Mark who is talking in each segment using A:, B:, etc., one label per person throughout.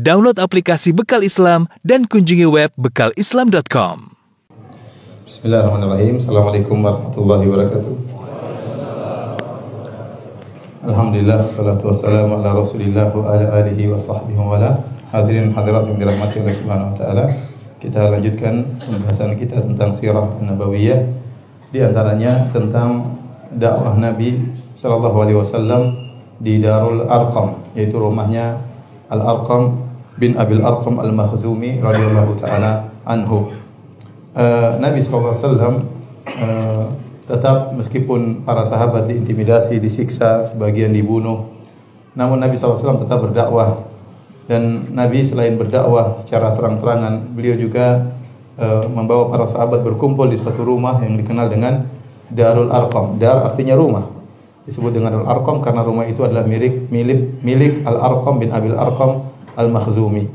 A: Download aplikasi Bekal Islam dan kunjungi web bekalislam.com.
B: Bismillahirrahmanirrahim. Assalamualaikum warahmatullahi wabarakatuh. Alhamdulillah, salatu wassalamu ala rasulillah wa ala alihi wa sahbihi wa ala. Hadirin hadirat yang dirahmati oleh subhanahu wa ta'ala. Kita lanjutkan pembahasan kita tentang sirah nabawiyah. Di antaranya tentang dakwah Nabi sallallahu alaihi wasallam di Darul Arqam, yaitu rumahnya Al-Arqam bin Abil Arqam Al-Makhzumi radhiyallahu taala anhu. Uh, Nabi wasallam uh, tetap meskipun para sahabat diintimidasi, disiksa, sebagian dibunuh, namun Nabi SAW tetap berdakwah dan Nabi selain berdakwah secara terang-terangan, beliau juga uh, membawa para sahabat berkumpul di suatu rumah yang dikenal dengan Darul Arqam. Dar artinya rumah. Disebut dengan Darul Arqam karena rumah itu adalah milik milik milik Al Arqam bin Abil Arqam Al Makhzumi.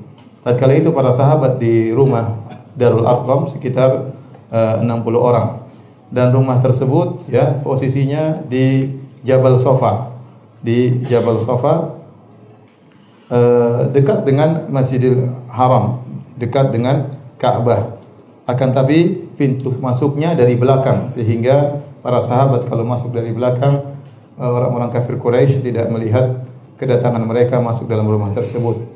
B: Tatkala itu para sahabat di rumah Darul Arqam sekitar uh, 60 orang. Dan rumah tersebut ya posisinya di Jabal Sofa. Di Jabal Sofa uh, dekat dengan Masjidil Haram, dekat dengan Ka'bah. Akan tapi pintu masuknya dari belakang sehingga para sahabat kalau masuk dari belakang eh, orang-orang kafir Quraisy tidak melihat kedatangan mereka masuk dalam rumah tersebut.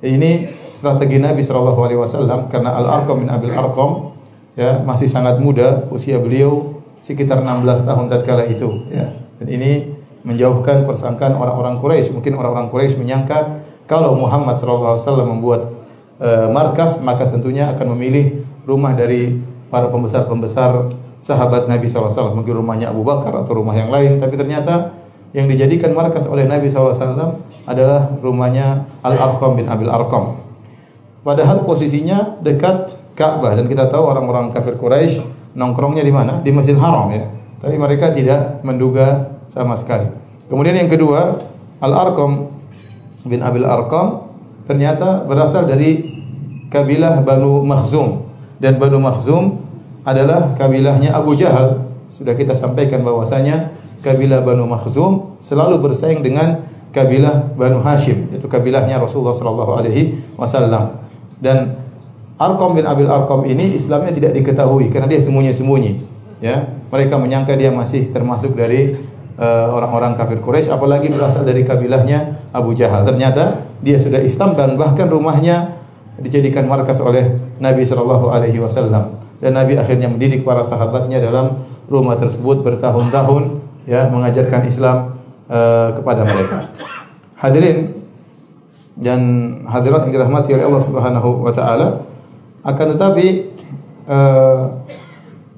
B: Ini strategi Nabi Shallallahu Alaihi Wasallam karena Al Arqam bin Abil Arqam ya masih sangat muda usia beliau sekitar 16 tahun tatkala itu ya dan ini menjauhkan persangkaan orang-orang Quraisy mungkin orang-orang Quraisy menyangka kalau Muhammad Shallallahu Alaihi Wasallam membuat uh, markas maka tentunya akan memilih rumah dari para pembesar-pembesar sahabat Nabi SAW. Mungkin rumahnya Abu Bakar atau rumah yang lain. Tapi ternyata yang dijadikan markas oleh Nabi SAW adalah rumahnya Al-Arqam bin Abil Arqam. Padahal posisinya dekat Ka'bah dan kita tahu orang-orang kafir Quraisy nongkrongnya di mana? Di Masjid Haram ya. Tapi mereka tidak menduga sama sekali. Kemudian yang kedua, Al-Arqam bin Abil Arqam ternyata berasal dari kabilah Banu Makhzum dan Banu Makhzum adalah kabilahnya Abu Jahal. Sudah kita sampaikan bahwasanya kabilah Banu Makhzum selalu bersaing dengan kabilah Banu Hashim, yaitu kabilahnya Rasulullah sallallahu alaihi wasallam. Dan Arqam bin Abil Arqam ini Islamnya tidak diketahui karena dia sembunyi-sembunyi. Ya, mereka menyangka dia masih termasuk dari orang-orang uh, kafir Quraisy apalagi berasal dari kabilahnya Abu Jahal. Ternyata dia sudah Islam dan bahkan rumahnya dijadikan markas oleh Nabi sallallahu alaihi wasallam dan Nabi akhirnya mendidik para sahabatnya dalam rumah tersebut bertahun-tahun ya mengajarkan Islam uh, kepada mereka. Hadirin dan hadirat yang dirahmati oleh Allah Subhanahu wa taala akan tetapi uh,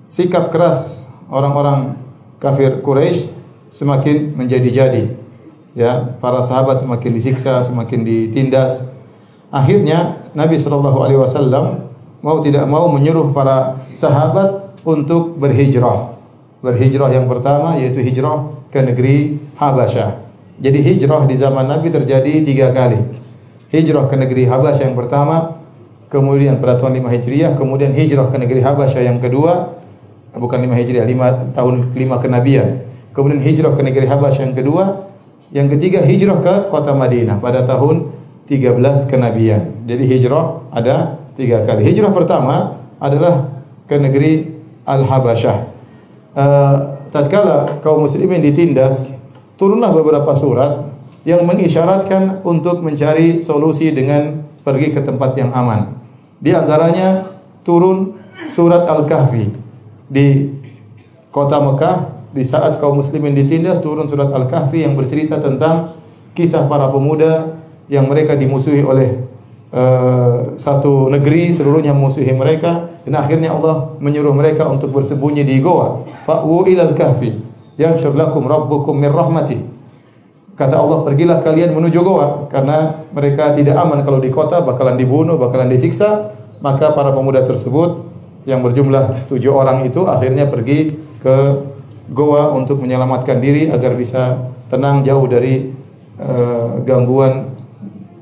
B: sikap keras orang-orang kafir Quraisy semakin menjadi-jadi. Ya, para sahabat semakin disiksa, semakin ditindas. Akhirnya Nabi Shallallahu alaihi wasallam mau tidak mau menyuruh para sahabat untuk berhijrah. Berhijrah yang pertama yaitu hijrah ke negeri Habasyah. Jadi hijrah di zaman Nabi terjadi tiga kali. Hijrah ke negeri Habasyah yang pertama, kemudian pada tahun 5 Hijriah, kemudian hijrah ke negeri Habasyah yang kedua, bukan 5 Hijriah, 5 tahun 5 kenabian. Kemudian hijrah ke negeri Habasyah yang kedua, yang ketiga hijrah ke kota Madinah pada tahun 13 kenabian. Jadi hijrah ada tiga kali. Hijrah pertama adalah ke negeri Al-Habasyah. Uh, tatkala kaum muslimin ditindas, turunlah beberapa surat yang mengisyaratkan untuk mencari solusi dengan pergi ke tempat yang aman. Di antaranya turun surat Al-Kahfi di kota Mekah di saat kaum muslimin ditindas turun surat Al-Kahfi yang bercerita tentang kisah para pemuda yang mereka dimusuhi oleh uh, satu negeri seluruhnya musuhi mereka. Dan akhirnya Allah menyuruh mereka untuk bersembunyi di goa. Fa'wu ilal kahfi yang lakum rabbukum min rahmati. Kata Allah pergilah kalian menuju goa. Karena mereka tidak aman kalau di kota bakalan dibunuh bakalan disiksa maka para pemuda tersebut yang berjumlah tujuh orang itu akhirnya pergi ke goa untuk menyelamatkan diri agar bisa tenang jauh dari uh, gangguan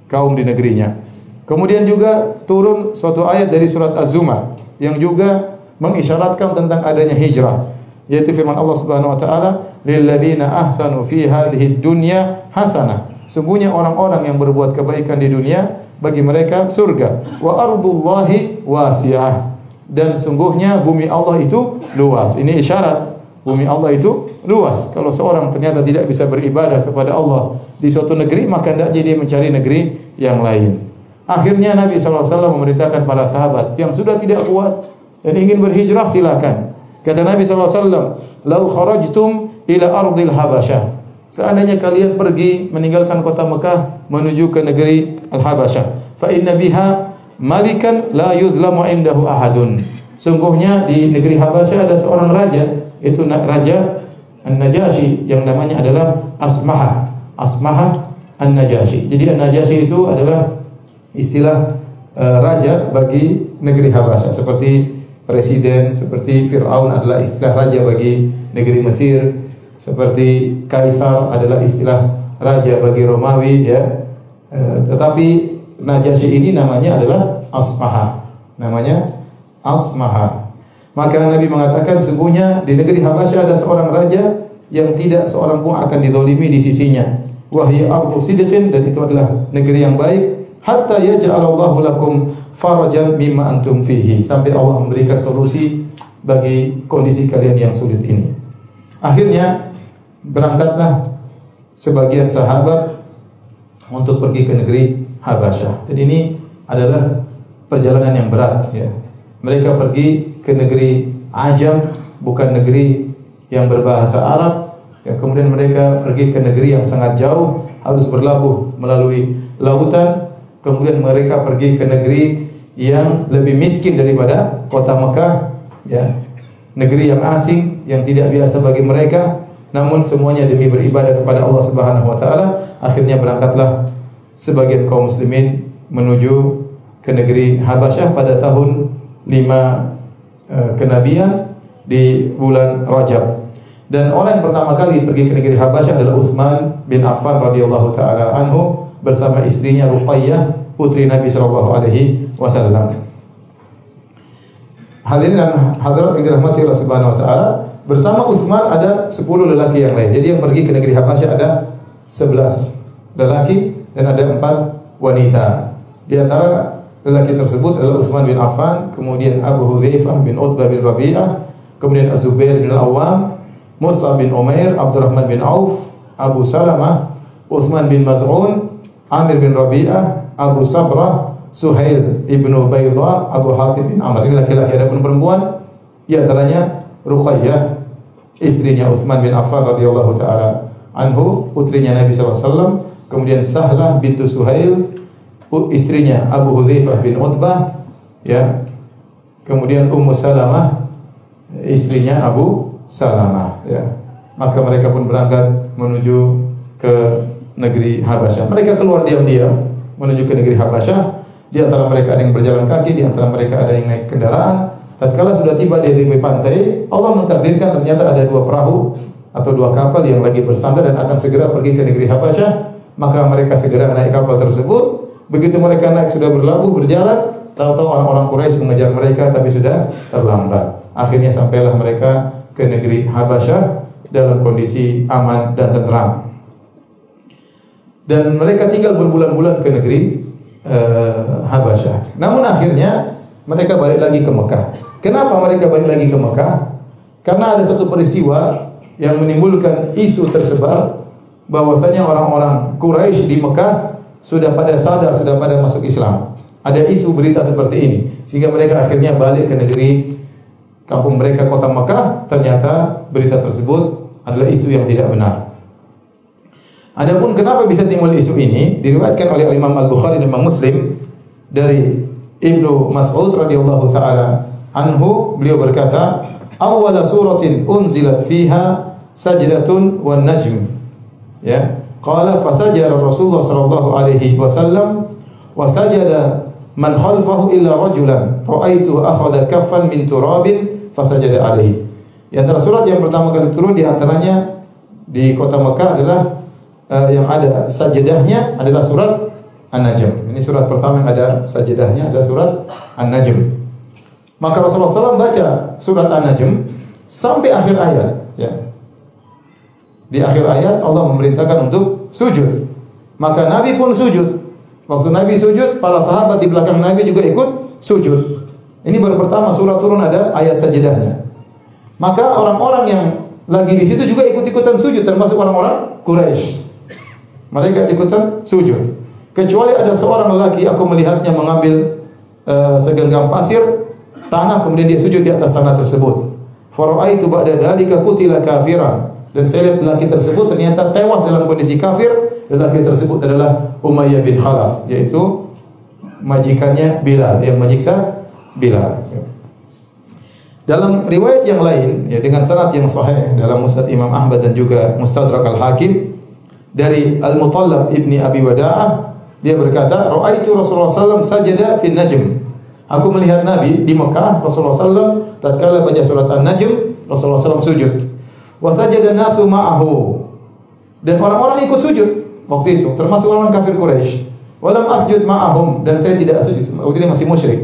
B: kaum di negerinya. Kemudian juga turun suatu ayat dari surat Az-Zumar yang juga mengisyaratkan tentang adanya hijrah yaitu firman Allah Subhanahu wa taala lil ladzina ahsanu fi hadhihi dunya hasanah sungguhnya orang-orang yang berbuat kebaikan di dunia bagi mereka surga. Wa ardullahi wasi'ah. Dan sungguhnya bumi Allah itu luas. Ini isyarat bumi Allah itu luas. Kalau seorang ternyata tidak bisa beribadah kepada Allah di suatu negeri, maka hendaknya dia mencari negeri yang lain. Akhirnya Nabi SAW memerintahkan para sahabat yang sudah tidak kuat dan ingin berhijrah silakan. Kata Nabi SAW, Lau kharajtum ila ardil habasyah. Seandainya kalian pergi meninggalkan kota Mekah menuju ke negeri Al-Habasyah. Fa inna biha malikan la yuzlamu indahu ahadun. Sungguhnya di negeri Habasyah ada seorang raja, itu raja An-Najasyi yang namanya adalah Asmaha. Asmaha An-Najasyi. Jadi An-Najasyi itu adalah istilah uh, raja bagi negeri Habasyah seperti presiden, seperti Firaun adalah istilah raja bagi negeri Mesir, seperti kaisar adalah istilah raja bagi Romawi ya. Uh, tetapi Najasyi ini namanya adalah Asmaha. Namanya Asmaha. Maka Nabi mengatakan sungguhnya di negeri Habasyah ada seorang raja yang tidak seorang pun akan didolimi di sisinya. Wahya ardu sidqin dan itu adalah negeri yang baik hatta yaj'alallahu lakum farajan mimma antum fihi sampai Allah memberikan solusi bagi kondisi kalian yang sulit ini. Akhirnya berangkatlah sebagian sahabat untuk pergi ke negeri Habasyah. Dan ini adalah perjalanan yang berat ya. Mereka pergi ke negeri Ajam bukan negeri yang berbahasa Arab. Ya, kemudian mereka pergi ke negeri yang sangat jauh harus berlabuh melalui lautan kemudian mereka pergi ke negeri yang lebih miskin daripada kota Mekah, ya. Negeri yang asing yang tidak biasa bagi mereka, namun semuanya demi beribadah kepada Allah Subhanahu wa taala, akhirnya berangkatlah sebagian kaum muslimin menuju ke negeri Habasyah pada tahun 5 e, kenabian di bulan Rajab. Dan orang yang pertama kali pergi ke negeri Habasyah adalah Utsman bin Affan radhiyallahu taala anhu bersama istrinya Ruqayyah putri Nabi sallallahu alaihi wasallam. Hadirin dan hadirat yang dirahmati Allah Subhanahu wa taala, bersama Utsman ada 10 lelaki yang lain. Jadi yang pergi ke negeri Habasyah ada 11 lelaki dan ada 4 wanita. Di antara lelaki tersebut adalah Utsman bin Affan, kemudian Abu Hudzaifah bin Utbah bin Rabi'ah, kemudian Az-Zubair bin Al-Awwam, Musa bin Umair, Abdurrahman bin Auf, Abu Salamah, Uthman bin Mad'un, Amir bin Rabi'ah, Abu Sabrah, Suhail ibnu Baydha, Abu Hatib bin Amr. Ini laki-laki ada pun perempuan. Di antaranya Ruqayyah, istrinya Uthman bin Affan radhiyallahu taala anhu, putrinya Nabi SAW. Kemudian Sahlah bintu Suhail, istrinya Abu Hudzaifah bin Utbah, ya. Kemudian Ummu Salamah, istrinya Abu Salamah, ya. Maka mereka pun berangkat menuju ke negeri Habasyah. Mereka keluar diam-diam menuju ke negeri Habasyah. Di antara mereka ada yang berjalan kaki, di antara mereka ada yang naik kendaraan. Tatkala sudah tiba di tepi pantai, Allah mentakdirkan ternyata ada dua perahu atau dua kapal yang lagi bersandar dan akan segera pergi ke negeri Habasyah. Maka mereka segera naik kapal tersebut. Begitu mereka naik sudah berlabuh berjalan, tahu-tahu orang-orang Quraisy mengejar mereka tapi sudah terlambat. Akhirnya sampailah mereka ke negeri Habasyah dalam kondisi aman dan tentram dan mereka tinggal berbulan-bulan ke negeri uh, Habasyah. Namun akhirnya mereka balik lagi ke Mekah. Kenapa mereka balik lagi ke Mekah? Karena ada satu peristiwa yang menimbulkan isu tersebar bahwasanya orang-orang Quraisy di Mekah sudah pada sadar, sudah pada masuk Islam. Ada isu berita seperti ini sehingga mereka akhirnya balik ke negeri kampung mereka kota Mekah. Ternyata berita tersebut adalah isu yang tidak benar. Adapun kenapa bisa timbul isu ini? Diriwayatkan oleh Imam Al-Bukhari dan Imam Muslim dari Ibnu Mas'ud radhiyallahu taala anhu. Beliau berkata awwal suratin unzilat fiha sajdatun wan najm. Ya. Qala fasajara Rasulullah sallallahu alaihi wasallam wa sajada man khalfahu illa rajulan. Raaitu akhadha kaffan min turabin fasajada alaihi. Di antara surat yang pertama kali turun di antaranya di kota Mekah adalah uh, yang ada sajadahnya adalah surat An-Najm. Ini surat pertama yang ada sajadahnya adalah surat An-Najm. Maka Rasulullah SAW baca surat An-Najm sampai akhir ayat. Ya. Di akhir ayat Allah memerintahkan untuk sujud. Maka Nabi pun sujud. Waktu Nabi sujud, para sahabat di belakang Nabi juga ikut sujud. Ini baru pertama surah turun ada ayat sajadahnya. Maka orang-orang yang lagi di situ juga ikut-ikutan sujud termasuk orang-orang Quraisy. Mereka ikutan sujud. Kecuali ada seorang lelaki aku melihatnya mengambil uh, segenggam pasir tanah kemudian dia sujud di atas tanah tersebut. Faraitu ba'da dzalika qutila kafiran. Dan saya lihat lelaki tersebut ternyata tewas dalam kondisi kafir. Lelaki tersebut adalah Umayyah bin Khalaf, yaitu majikannya Bilal yang menyiksa Bilal. Dalam riwayat yang lain, ya dengan sanad yang sahih dalam Musnad Imam Ahmad dan juga Mustadrak Al Hakim dari Al Mutallab ibni Abi Wada'ah, dia berkata, "Ra'aitu Rasulullah SAW sajada fi najm." Aku melihat Nabi di Mekah, Rasulullah SAW tatkala baca surat An-Najm, Rasulullah SAW sujud. Wasajada nasu ma'ahu. Dan orang-orang ikut sujud waktu itu, termasuk orang kafir Quraisy. Walam asjud ma'ahum dan saya tidak sujud. Waktu itu masih musyrik.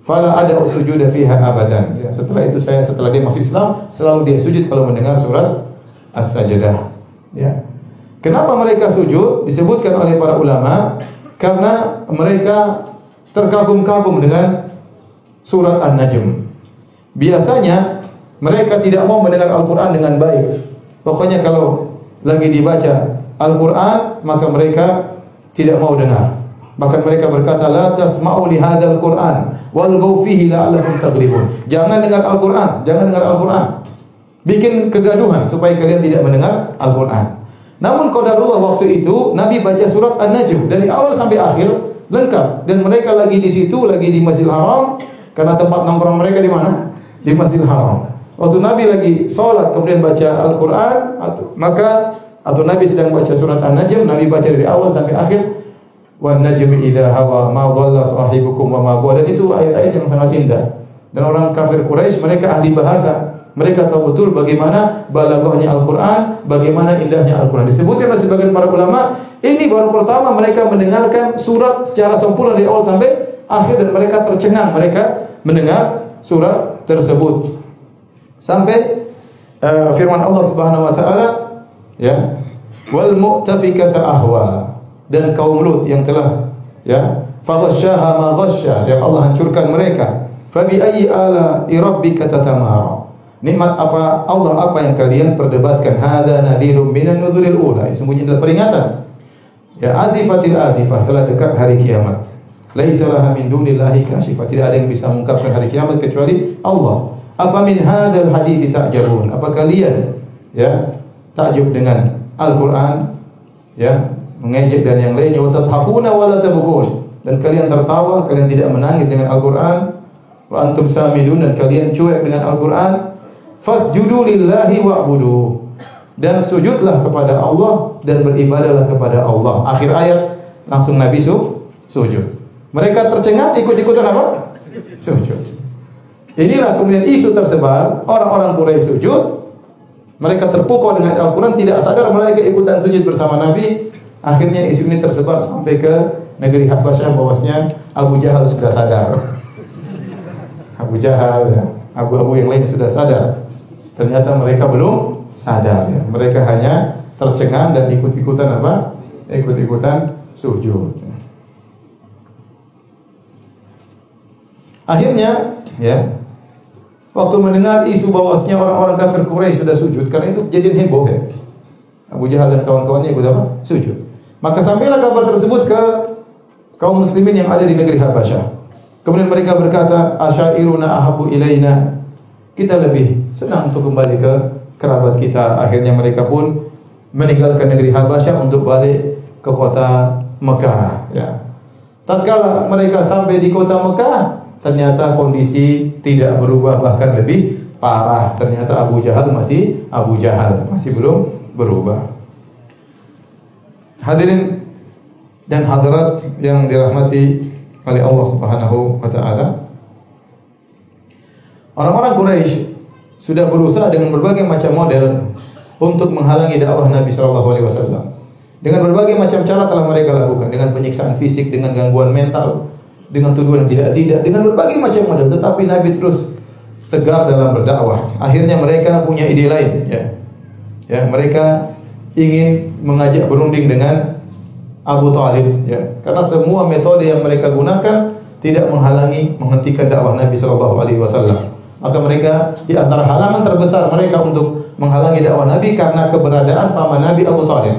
B: Fala ada sujud fiha abadan. Ya, setelah itu saya setelah dia masuk Islam, selalu dia sujud kalau mendengar surat As-Sajdah. Ya. Kenapa mereka sujud? Disebutkan oleh para ulama karena mereka terkagum-kagum dengan surat An-Najm. Biasanya mereka tidak mau mendengar Al-Quran dengan baik. Pokoknya kalau lagi dibaca Al-Quran, maka mereka tidak mau dengar. Bahkan mereka berkata, La tasma'u li hadzal Qur'an wal fihi la'allakum taghlibun. Jangan dengar Al-Qur'an, jangan dengar Al-Qur'an. Bikin kegaduhan supaya kalian tidak mendengar Al-Qur'an. Namun qadarullah waktu itu Nabi baca surat An-Najm dari awal sampai akhir lengkap dan mereka lagi di situ lagi di Masjidil Haram karena tempat nongkrong mereka di mana? Di Masjidil Haram. Waktu Nabi lagi sholat kemudian baca Al-Quran, maka atau Nabi sedang baca surat An-Najm, Nabi baca dari awal sampai akhir. Wan najmi idza hawa ma dhalla sahibukum wa ma Dan itu ayat-ayat yang sangat indah. Dan orang kafir Quraisy mereka ahli bahasa. Mereka tahu betul bagaimana balaghahnya Al-Quran, bagaimana indahnya Al-Quran. Disebutkan oleh sebagian para ulama, ini baru pertama mereka mendengarkan surat secara sempurna dari awal sampai akhir dan mereka tercengang mereka mendengar surat tersebut. Sampai uh, firman Allah Subhanahu wa taala ya, wal mu'tafikata ahwa dan kaum Lut yang telah ya, faghasyaha ma ghasya yang Allah hancurkan mereka. Fa bi ayyi ala rabbika tatamara. Nikmat apa Allah apa yang kalian perdebatkan? Hada nadhirum minan nudhuril ula. Sungguhnya adalah peringatan. Ya azifatil azifah telah dekat hari kiamat. Laisa laha min dunillahi kashifah. Tidak ada yang bisa mengungkapkan hari kiamat kecuali Allah. Afa min hadzal hadits ta'jabun? Apa kalian ya takjub dengan Al-Qur'an ya mengejek dan yang lainnya wa tadhakuna wa la tabkun dan kalian tertawa kalian tidak menangis dengan Al-Qur'an wa antum samidun dan kalian cuek dengan Al-Qur'an fasjudu lillahi wa'budu. Dan sujudlah kepada Allah dan beribadahlah kepada Allah. Akhir ayat langsung Nabi su sujud. Mereka tercengang ikut-ikutan apa? Sujud. Inilah kemudian isu tersebar, orang-orang Quraisy sujud, mereka terpukau dengan Al-Quran, tidak sadar mereka ikutan sujud bersama Nabi. Akhirnya isu ini tersebar sampai ke negeri Habasyah bahwasanya Abu Jahal sudah sadar. Abu Jahal, abu-abu yang lain sudah sadar. Ternyata mereka belum sadar. Ya. Mereka hanya tercengang dan ikut-ikutan apa? Ikut-ikutan sujud. Akhirnya, ya, Waktu mendengar isu bahwasanya orang-orang kafir Quraisy sudah sujud, karena itu jadi heboh ya. Abu Jahal dan kawan-kawannya ikut apa? Sujud. Maka sampailah kabar tersebut ke kaum muslimin yang ada di negeri Habasyah. Kemudian mereka berkata, "Asyairuna ahabu ilaina." Kita lebih senang untuk kembali ke kerabat kita. Akhirnya mereka pun meninggalkan negeri Habasyah untuk balik ke kota Mekah, ya. Tatkala mereka sampai di kota Mekah, ternyata kondisi tidak berubah bahkan lebih parah. Ternyata Abu Jahal masih Abu Jahal, masih belum berubah. Hadirin dan hadirat yang dirahmati oleh Allah Subhanahu wa taala. Orang-orang Quraisy sudah berusaha dengan berbagai macam model untuk menghalangi dakwah Nabi Shallallahu alaihi wasallam. Dengan berbagai macam cara telah mereka lakukan, dengan penyiksaan fisik, dengan gangguan mental, dengan tuduhan tidak-tidak, dengan berbagai macam model. Tetapi Nabi terus tegar dalam berdakwah. Akhirnya mereka punya ide lain, ya. Ya, mereka ingin mengajak berunding dengan Abu Talib ya. Karena semua metode yang mereka gunakan tidak menghalangi menghentikan dakwah Nabi Shallallahu alaihi wasallam. Maka mereka di antara halaman terbesar mereka untuk menghalangi dakwah Nabi karena keberadaan paman Nabi Abu Talib.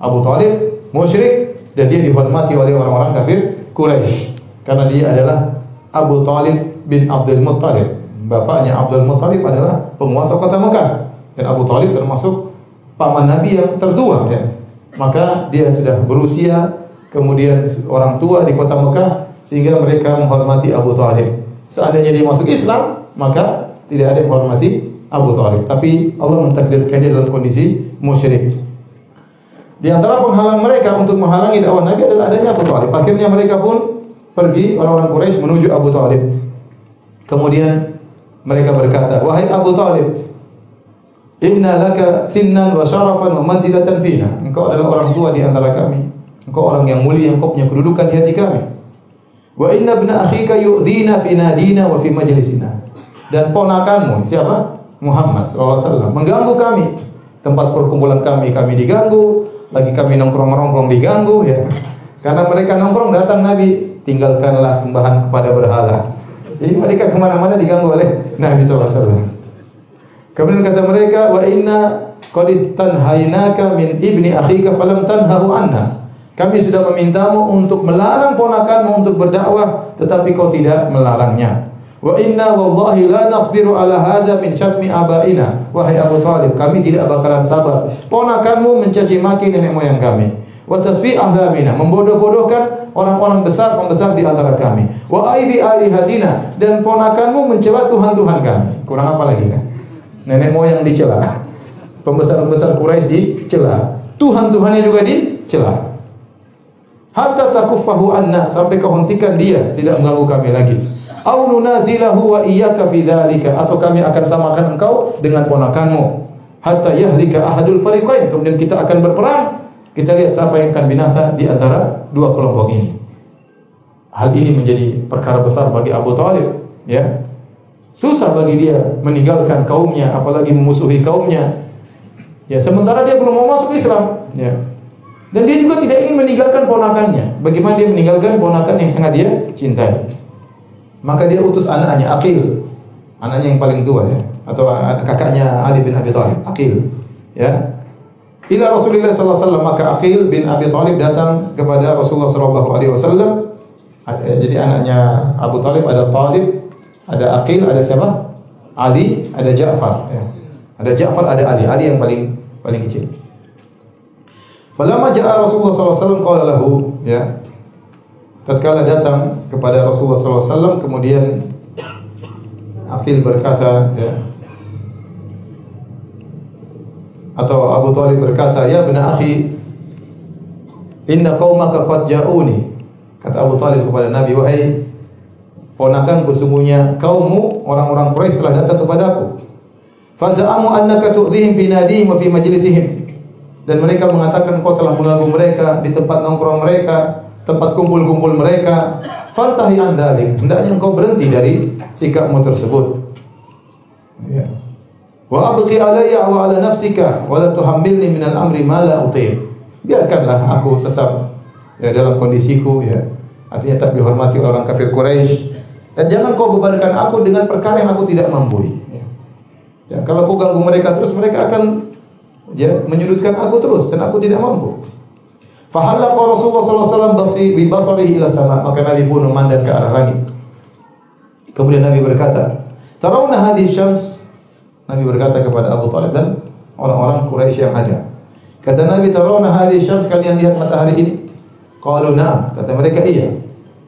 B: Abu Talib musyrik dan dia dihormati oleh orang-orang kafir Quraisy karena dia adalah Abu Talib bin Abdul Muttalib. Bapaknya Abdul Muttalib adalah penguasa kota Mekah dan Abu Talib termasuk paman Nabi yang tertua ya. Maka dia sudah berusia kemudian orang tua di kota Mekah sehingga mereka menghormati Abu Talib. Seandainya dia masuk Islam, maka tidak ada yang menghormati Abu Talib. Tapi Allah mentakdirkan dia dalam kondisi musyrik. Di antara penghalang mereka untuk menghalangi dakwah Nabi adalah adanya Abu Talib. Akhirnya mereka pun pergi orang-orang Quraisy menuju Abu Talib. Kemudian mereka berkata, "Wahai Abu Talib, inna laka sinnan wa syarafan wa manzilatan fina." Engkau adalah orang tua di antara kami. Engkau orang yang mulia, engkau punya kedudukan di hati kami. Wa inna ibna akhika yu'dhina fi nadina wa fi majlisina. Dan ponakanmu siapa? Muhammad sallallahu alaihi wasallam mengganggu kami. Tempat perkumpulan kami kami diganggu, lagi kami nongkrong-nongkrong diganggu ya. Karena mereka nongkrong datang Nabi, tinggalkanlah sembahan kepada berhala. Jadi mereka ke mana-mana diganggu oleh Nabi SAW. Kemudian kata mereka, wa inna qad istanhaynaka min ibni akhika falam tanhahu anna. Kami sudah memintamu untuk melarang ponakanmu untuk berdakwah, tetapi kau tidak melarangnya. Wa inna wallahi la nasbiru ala hadha min syatmi abaina. Wahai Abu Talib, kami tidak bakalan sabar. Ponakanmu mencaci maki nenek moyang kami. Wa tasfi ahlamina, membodoh-bodohkan orang-orang besar pembesar di antara kami. Wa aibi alihatina dan ponakanmu mencela Tuhan-Tuhan kami. Kurang apa lagi kan? Nenek moyang dicela. Pembesar-pembesar Quraisy dicela. Tuhan-tuhannya juga dicela. Hatta takuffahu anna sampai kau hentikan dia tidak mengganggu kami lagi. Au nunazilahu wa iyyaka fi dzalika atau kami akan samakan engkau dengan ponakanmu. Hatta yahlika ahadul fariqain kemudian kita akan berperang. Kita lihat siapa yang akan binasa di antara dua kelompok ini. Hal ini menjadi perkara besar bagi Abu Talib ya. Susah bagi dia meninggalkan kaumnya apalagi memusuhi kaumnya. Ya sementara dia belum mau masuk Islam ya dan dia juga tidak ingin meninggalkan ponakannya bagaimana dia meninggalkan ponakan yang sangat dia cintai maka dia utus anaknya Aqil. Anaknya yang paling tua ya atau kakaknya Ali bin Abi Thalib, Aqil. Ya. Ila Rasulullah sallallahu alaihi wasallam maka Aqil bin Abi Thalib datang kepada Rasulullah sallallahu alaihi wasallam. Jadi anaknya Abu Talib ada Talib, ada Aqil, ada siapa? Ali, ada Ja'far ya. Ada Ja'far, ada Ali. Ali yang paling paling kecil. Falamma ja'a Rasulullah wasallam qala lahu ya. Tatkala datang kepada Rasulullah SAW kemudian Afil berkata ya, atau Abu Talib berkata ya benar akhi inna qaumaka qad ja'uni. Kata Abu Talib kepada Nabi wahai ponakanku sungguhnya kaummu orang-orang Quraisy telah datang kepadaku faza'amu annaka tu'dhihim fi nadihim wa fi majlisihim dan mereka mengatakan kau telah mengganggu mereka di tempat nongkrong mereka tempat kumpul-kumpul mereka. Fantahi an. Hendaknya engkau berhenti dari sikapmu tersebut. Ya. Wa abqi alayya wa ala nafsika wa la tuhammilni min al-amri ma la. Biarkanlah aku tetap ya dalam kondisiku ya. Artinya tak dihormati orang kafir Quraisy. Dan jangan kau bebankan aku dengan perkara yang aku tidak mampu. Ya. ya kalau kau ganggu mereka terus mereka akan ya menyudutkan aku terus dan aku tidak mampu. Fahallaqa Rasulullah sallallahu alaihi wasallam bi basarihi ila sama, maka Nabi pun memandang ke arah langit. Kemudian Nabi berkata, "Tarawna hadhihi syams?" Nabi berkata kepada Abu Talib dan orang-orang Quraisy yang ada. Kata Nabi, "Tarawna hadhihi syams?" Kalian lihat matahari ini? Qalu na'am. Kata mereka, "Iya."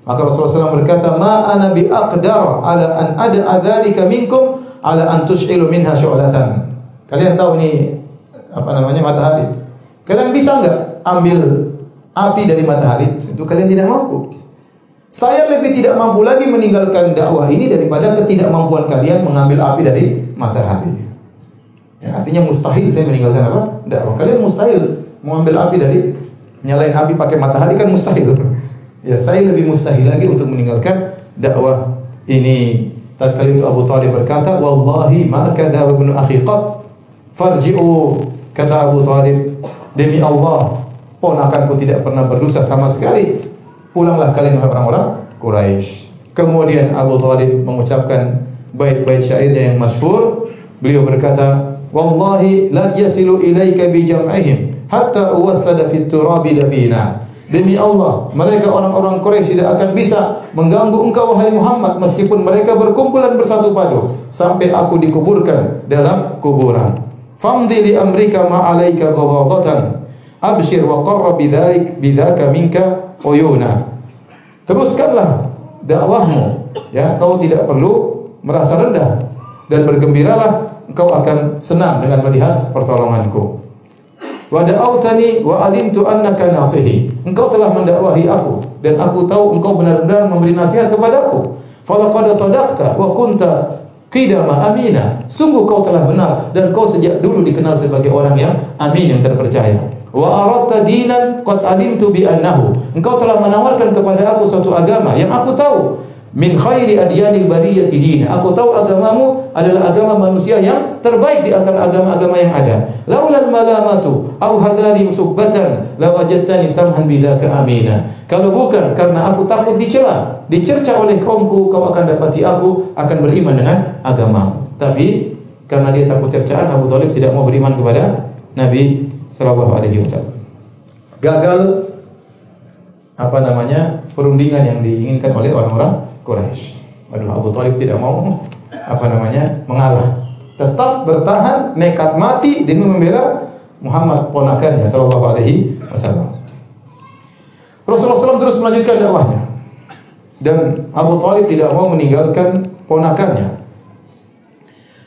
B: Maka Rasulullah SAW berkata, "Ma ana bi aqdara ala an ad'a dzalika minkum ala an tush'ilu minha syu'latan." Kalian tahu ini apa namanya matahari? Kalian bisa enggak ambil api dari matahari, itu kalian tidak mampu. Saya lebih tidak mampu lagi meninggalkan dakwah ini daripada ketidakmampuan kalian mengambil api dari matahari. Ya, artinya mustahil saya meninggalkan apa? Dakwah. Kalian mustahil mengambil api dari nyalain api pakai matahari kan mustahil. Ya, saya lebih mustahil lagi untuk meninggalkan dakwah ini. Tatkala itu Abu Talib berkata, "Wallahi ma kadza ibnu akhi qad farji'u." Kata Abu Talib, "Demi Allah, ponakanku tidak pernah berdosa sama sekali. Pulanglah kalian wahai orang-orang Quraisy. Kemudian Abu Thalib mengucapkan bait-bait syairnya yang masyhur. Beliau berkata, "Wallahi la yasilu ilaika bi jam'ihim hatta uwassada fit turabi dafina." Demi Allah, mereka orang-orang Quraisy tidak akan bisa mengganggu engkau wahai Muhammad meskipun mereka berkumpul dan bersatu padu sampai aku dikuburkan dalam kuburan. Famdi li amrika ma alaika ghadabatan. Abshir wa qarra bidzalik bidzaka minka uyuna. Teruskanlah dakwahmu ya, kau tidak perlu merasa rendah dan bergembiralah engkau akan senang dengan melihat pertolonganku. Wa da'autani wa alimtu annaka nasihi. Engkau telah mendakwahi aku dan aku tahu engkau benar-benar memberi nasihat kepadaku. Falaqad sadaqta wa kunta qidama amina. Sungguh kau telah benar dan kau sejak dulu dikenal sebagai orang yang amin yang terpercaya. Wa aradta dinan qad alimtu bi annahu. Engkau telah menawarkan kepada aku suatu agama yang aku tahu min khairi adyanil bariyati din. Aku tahu agamamu adalah agama manusia yang terbaik di antara agama-agama yang ada. Laulal malamatu au hadari subbatan lawajadtani samhan bidzaka amina. Kalau bukan karena aku takut dicela, dicerca oleh kaumku, kau akan dapati aku akan beriman dengan agamamu. Tapi karena dia takut cercaan, Abu Thalib tidak mau beriman kepada Nabi sallallahu alaihi wasallam. Gagal apa namanya perundingan yang diinginkan oleh orang-orang Quraisy. Waduh, Abu Thalib tidak mau apa namanya mengalah. Tetap bertahan, nekat mati demi membela Muhammad ponakannya sallallahu alaihi wasallam. Rasulullah SAW terus melanjutkan dakwahnya. Dan Abu Thalib tidak mau meninggalkan ponakannya.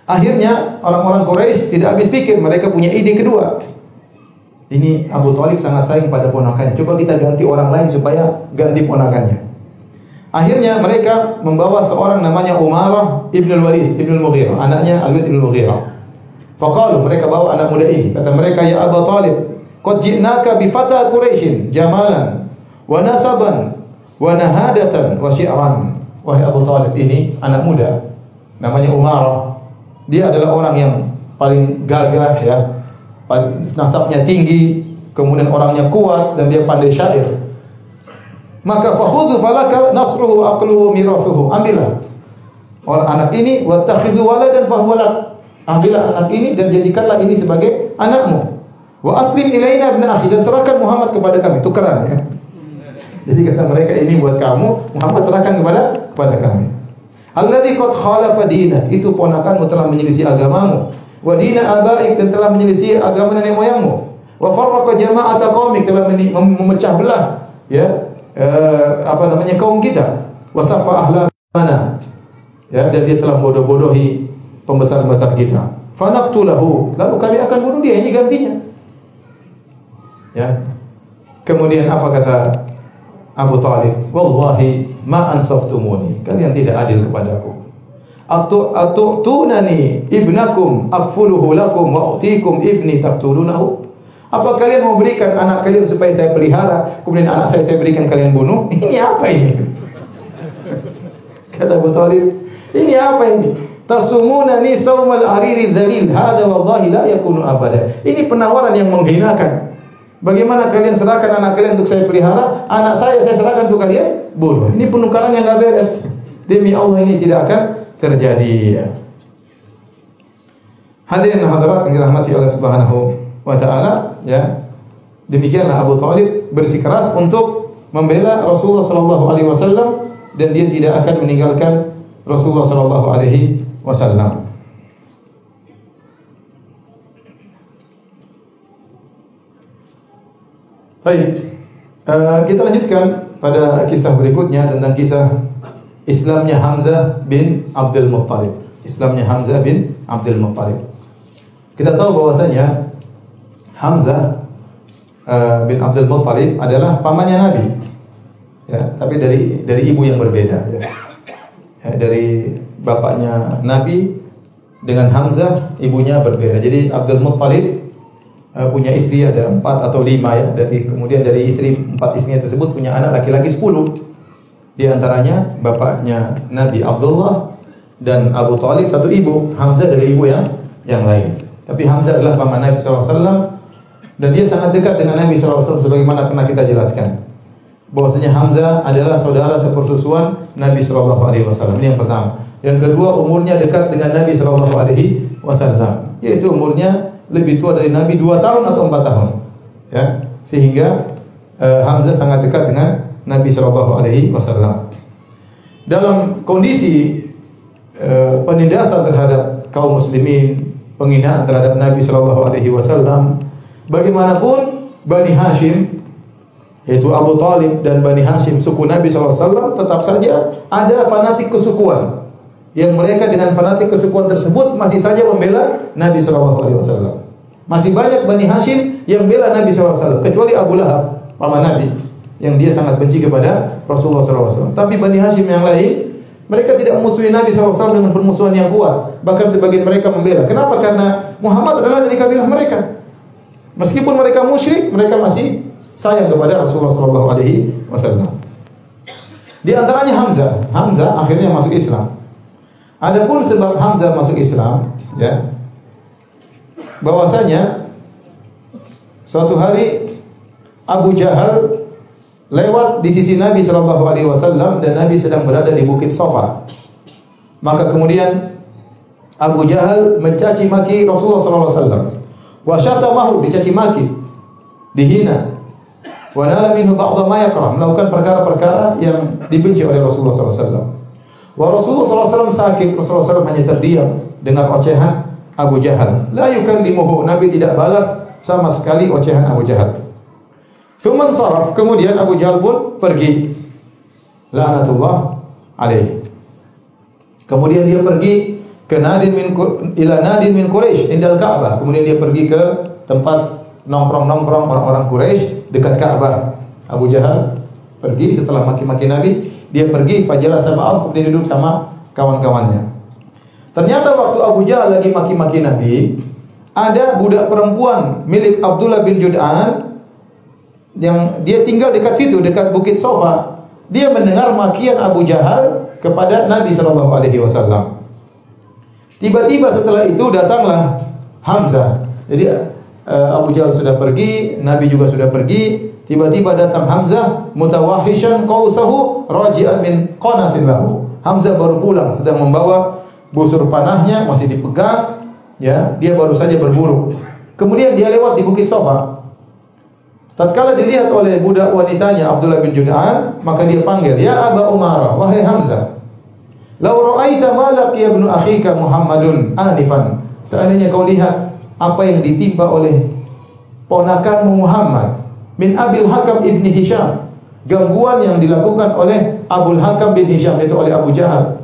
B: Akhirnya orang-orang Quraisy tidak habis pikir, mereka punya ide kedua. Ini Abu Thalib sangat sayang pada ponakannya. Coba kita ganti orang lain supaya ganti ponakannya. Akhirnya mereka membawa seorang namanya Umarah ibn al-Walid ibn al-Mughirah, anaknya Al-Walid ibn al-Mughirah. Faqalu mereka bawa anak muda ini. Kata mereka, "Ya Abu Talib, qad ji'naka bi fata jamalan wa nasaban wa nahadatan wa syi'ran." Wahai Abu Talib ini anak muda namanya Umarah. Dia adalah orang yang paling gagah ya. Paling nasabnya tinggi, kemudian orangnya kuat dan dia pandai syair maka fakhudhu falaka nasruhu wa aqluhu mirathuhu. Ambillah. Orang anak ini wattakhidhu waladan fahuwa Ambillah anak ini dan jadikanlah ini sebagai anakmu. Wa aslim ilaina ibn akhi dan serahkan Muhammad kepada kami. Tukeran ya. Jadi kata mereka ini buat kamu, Muhammad serahkan kepada kepada kami. Alladzi qad khalafa dinak, itu ponakanmu telah menyelisih agamamu. Wa dina abaik dan telah menyelisih agama nenek moyangmu. Wa farraqa jama'ata qaumik telah memecah belah ya eh, apa namanya kaum kita. Wasafa ahlamana. Ya dan dia telah bodoh-bodohi pembesar-pembesar kita. Fanaqtulahu lalu kami akan bunuh dia. Ini gantinya. Ya. Kemudian apa kata Abu Talib? Wallahi ma ansaftumuni. Kalian tidak adil kepadaku. Atu atu tunani ibnakum akfuluhu lakum wa utikum ibni taqtulunahu apa kalian mau berikan anak kalian supaya saya pelihara, kemudian anak saya saya berikan kalian bunuh? Ini apa ini? Kata Abu Talib, ini apa ini? Tasumuna ni saumal ariri dhalil. Hada wallahi la yakunu abada. Ini penawaran yang menghinakan. Bagaimana kalian serahkan anak kalian untuk saya pelihara, anak saya saya serahkan untuk kalian bunuh. Ini penukaran yang gak beres. Demi Allah ini tidak akan terjadi. Hadirin hadirat yang dirahmati Allah Subhanahu wa taala ya demikianlah Abu Thalib bersikeras untuk membela Rasulullah sallallahu alaihi wasallam dan dia tidak akan meninggalkan Rasulullah sallallahu alaihi wasallam. Baik. Uh, kita lanjutkan pada kisah berikutnya tentang kisah Islamnya Hamzah bin Abdul Muttalib. Islamnya Hamzah bin Abdul Muttalib. Kita tahu bahwasanya Hamzah uh, bin Abdul Muttalib adalah pamannya Nabi. Ya, tapi dari dari ibu yang berbeda ya. ya dari bapaknya Nabi dengan Hamzah ibunya berbeda. Jadi Abdul Muttalib uh, punya istri ada empat atau lima ya. Dari kemudian dari istri empat istrinya tersebut punya anak laki-laki sepuluh. Di antaranya bapaknya Nabi Abdullah dan Abu Talib satu ibu. Hamzah dari ibu yang yang lain. Tapi Hamzah adalah paman Nabi SAW Dan dia sangat dekat dengan Nabi SAW sebagaimana pernah kita jelaskan. Bahwasanya Hamzah adalah saudara sepersusuan Nabi Wasallam. Ini yang pertama. Yang kedua umurnya dekat dengan Nabi Wasallam. Yaitu umurnya lebih tua dari Nabi dua tahun atau empat tahun. Ya, sehingga uh, Hamzah sangat dekat dengan Nabi Wasallam. Dalam kondisi uh, penindasan terhadap kaum muslimin, penghinaan terhadap Nabi Shallallahu Alaihi Wasallam, bagaimanapun Bani Hashim yaitu Abu Talib dan Bani Hashim suku Nabi SAW tetap saja ada fanatik kesukuan yang mereka dengan fanatik kesukuan tersebut masih saja membela Nabi SAW. Masih banyak Bani Hashim yang bela Nabi SAW kecuali Abu Lahab paman Nabi yang dia sangat benci kepada Rasulullah SAW. Tapi Bani Hashim yang lain mereka tidak memusuhi Nabi SAW dengan permusuhan yang kuat. Bahkan sebagian mereka membela. Kenapa? Karena Muhammad adalah dari kabilah mereka. Meskipun mereka musyrik, mereka masih sayang kepada Rasulullah sallallahu alaihi wasallam. Di antaranya Hamzah. Hamzah akhirnya masuk Islam. Adapun sebab Hamzah masuk Islam, ya. Bahwasanya suatu hari Abu Jahal lewat di sisi Nabi sallallahu alaihi wasallam dan Nabi sedang berada di Bukit Sofa. Maka kemudian Abu Jahal mencaci maki Rasulullah sallallahu alaihi wasallam. Wa syatamahu dicaci maki, dihina, wa nala minhu ba'dha ma yakrah melakukan perkara-perkara yang dibenci oleh Rasulullah SAW. Wa Rasulullah SAW sakit, Rasulullah SAW hanya terdiam dengan ocehan Abu Jahal. La yukallimuhu, Nabi tidak balas sama sekali ocehan Abu Jahal. Thumman saraf, kemudian Abu Jahal pun pergi. La'natullah alaihi. Kemudian dia pergi ke Nadin min ila Nadin min Quraisy indal Ka'bah. Kemudian dia pergi ke tempat nongkrong-nongkrong orang-orang Quraisy dekat Ka'bah. Abu Jahal pergi setelah maki-maki Nabi, dia pergi fajar sama Am kemudian duduk sama kawan-kawannya. Ternyata waktu Abu Jahal lagi maki-maki Nabi, ada budak perempuan milik Abdullah bin Jud'an yang dia tinggal dekat situ, dekat Bukit Sofa. Dia mendengar makian Abu Jahal kepada Nabi Shallallahu Alaihi Wasallam. Tiba-tiba setelah itu datanglah Hamzah. Jadi Eh, Abu Jahal sudah pergi, Nabi juga sudah pergi. Tiba-tiba datang Hamzah mutawahishan qausahu raji'an min qanasin lahu. Hamzah baru pulang sedang membawa busur panahnya masih dipegang, ya, dia baru saja berburu. Kemudian dia lewat di Bukit Sofa. Tatkala dilihat oleh budak wanitanya Abdullah bin Jud'an, maka dia panggil, "Ya Aba Umara, wahai Hamzah. Lau ra'aita ma laqiya ibnu akhika Muhammadun anifan." Seandainya kau lihat apa yang ditimpa oleh ponakanmu Muhammad min Abil Hakam ibni Hisham gangguan yang dilakukan oleh Abul Hakam bin Hisham itu oleh Abu Jahal.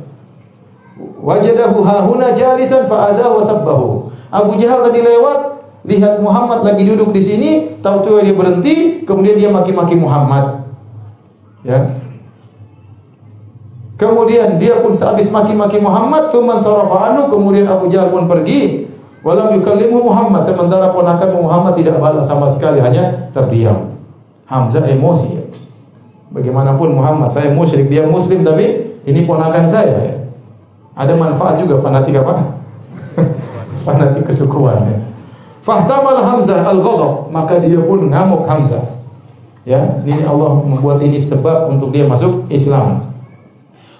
B: Wajadahu hahuna jalisan fa'adha wa sabbahu. Abu Jahal tadi lewat lihat Muhammad lagi duduk di sini tahu-tahu dia berhenti kemudian dia maki-maki Muhammad. Ya Kemudian dia pun sehabis maki-maki Muhammad, thumman sarafa anu, kemudian Abu Jahal pun pergi, Walam yukallimu Muhammad sementara ponakan Muhammad tidak balas sama sekali hanya terdiam. Hamzah emosi. Bagaimanapun Muhammad saya musyrik dia muslim tapi ini ponakan saya ya. Ada manfaat juga fanatik apa? fanatik kesukuan ya. Fahtamal Hamzah al-ghadab, maka dia pun ngamuk Hamzah. Ya, ini Allah membuat ini sebab untuk dia masuk Islam.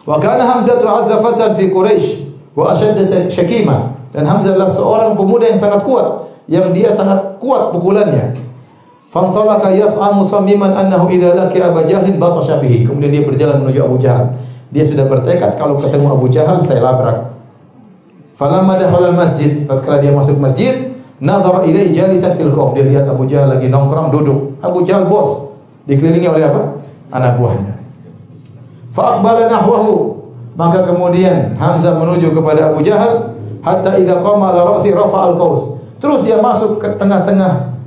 B: Wa kana Hamzah azafatan fi Quraisy wa ashadda syakimah. Dan Hamzah adalah seorang pemuda yang sangat kuat, yang dia sangat kuat pukulannya. Fantalaka yas'a musammiman annahu idza laki Abu Jahlin batasha bihi. Kemudian dia berjalan menuju Abu Jahal. Dia sudah bertekad kalau ketemu Abu Jahal saya labrak. Falamma dakhala masjid, tatkala dia masuk masjid, nadhara ilaihi jalisan fil qaum. Dia lihat Abu Jahal lagi nongkrong duduk. Abu Jahal bos, dikelilingi oleh apa? Anak buahnya. Fa aqbala nahwahu. Maka kemudian Hamzah menuju kepada Abu Jahal hatta idza qama ala ra'si rafa al-qaus. Terus dia masuk ke tengah-tengah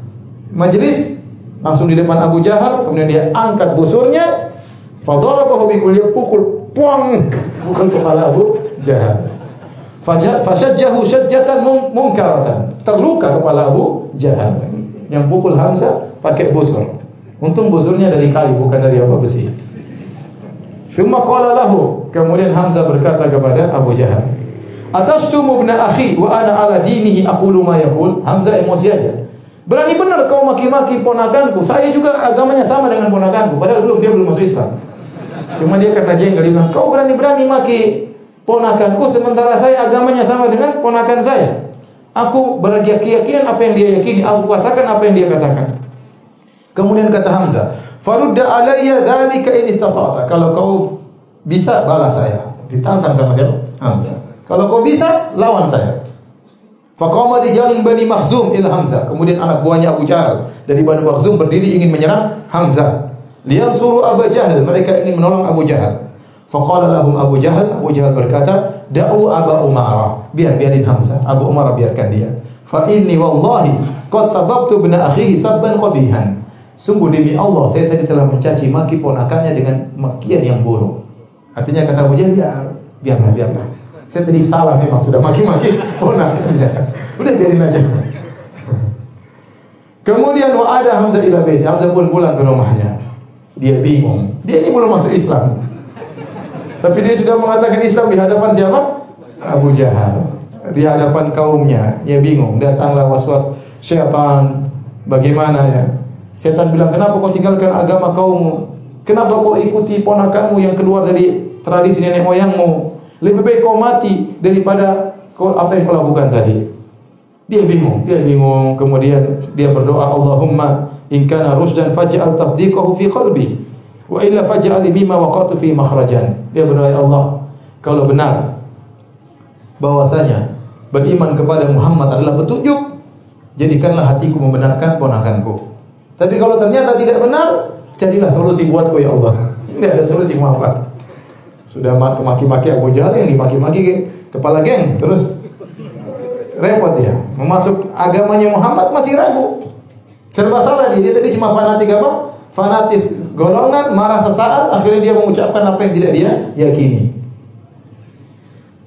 B: majelis langsung di depan Abu Jahal, kemudian dia angkat busurnya, fadarabahu bi kulli pukul puang pukul kepala Abu Jahal. Fashajjahu syajjatan munkaratan. Terluka kepala Abu Jahal. Yang pukul Hamzah pakai busur. Untung busurnya dari kayu bukan dari apa besi. Summa qala lahu. Kemudian Hamzah berkata kepada Abu Jahal, Atashtumu ibn akhi wa ana ala dinihi aqulu ma yaqul. Hamzah emosi aja. Berani benar kau maki-maki ponakanku. Saya juga agamanya sama dengan ponakanku. Padahal belum dia belum masuk Islam. Cuma dia karena jengkel dia bilang, kau berani-berani maki ponakanku sementara saya agamanya sama dengan ponakan saya. Aku berkeyakinan apa yang dia yakini, aku katakan apa yang dia katakan. Kemudian kata Hamzah, "Farudda alayya dzalika in istata'ta." Kalau kau bisa balas saya. Ditantang sama siapa? Hamzah. Kalau kau bisa, lawan saya. Faqama rijalun Bani Makhzum ila Hamzah. Kemudian anak buahnya Abu Jahal dari Bani Makhzum berdiri ingin menyerang Hamzah. Lian suruh Abu Jahal, mereka ingin menolong Abu Jahal. Faqala lahum Abu Jahal, Abu Jahal berkata, "Da'u Aba Umarah." Biar biarin Hamzah. Abu Umarah biarkan dia. Fa inni wallahi qad sababtu bina akhihi sabban qabihan. Sungguh demi Allah, saya tadi telah mencaci maki ponakannya dengan makian yang buruk. Artinya kata Abu ya biarlah, biarlah. Saya tadi salah memang sudah maki-maki ponakannya. Udah biarin aja. Kemudian wa ada Hamzah ila bait. Hamzah pun pulang ke rumahnya. Dia bingung. Dia ini belum masuk Islam. Tapi dia sudah mengatakan Islam di hadapan siapa? Abu Jahal. Di hadapan kaumnya. Dia bingung. Datanglah was-was syaitan. Bagaimana ya? Setan bilang, "Kenapa kau tinggalkan agama kaummu? Kenapa kau ikuti ponakanmu yang keluar dari tradisi nenek moyangmu?" Lebih baik kau mati daripada kau apa yang kau lakukan tadi. Dia bingung, dia bingung. Kemudian dia berdoa, Allahumma in kana rusdan faj'al tasdiqahu fi qalbi wa illa faj'al mimma waqatu fi makhrajan. Dia berdoa, ya Allah, kalau benar bahwasanya beriman kepada Muhammad adalah petunjuk, jadikanlah hatiku membenarkan ponakanku. Tapi kalau ternyata tidak benar, jadilah solusi buatku ya Allah. Ini ada solusi mau apa? Sudah maki-maki Abu Jahal yang dimaki-maki kepala geng terus repot ya. Memasuk agamanya Muhammad masih ragu. Serba salah dia. Dia tadi cuma fanatik apa? Fanatis golongan, marah sesaat, akhirnya dia mengucapkan apa yang tidak dia yakini.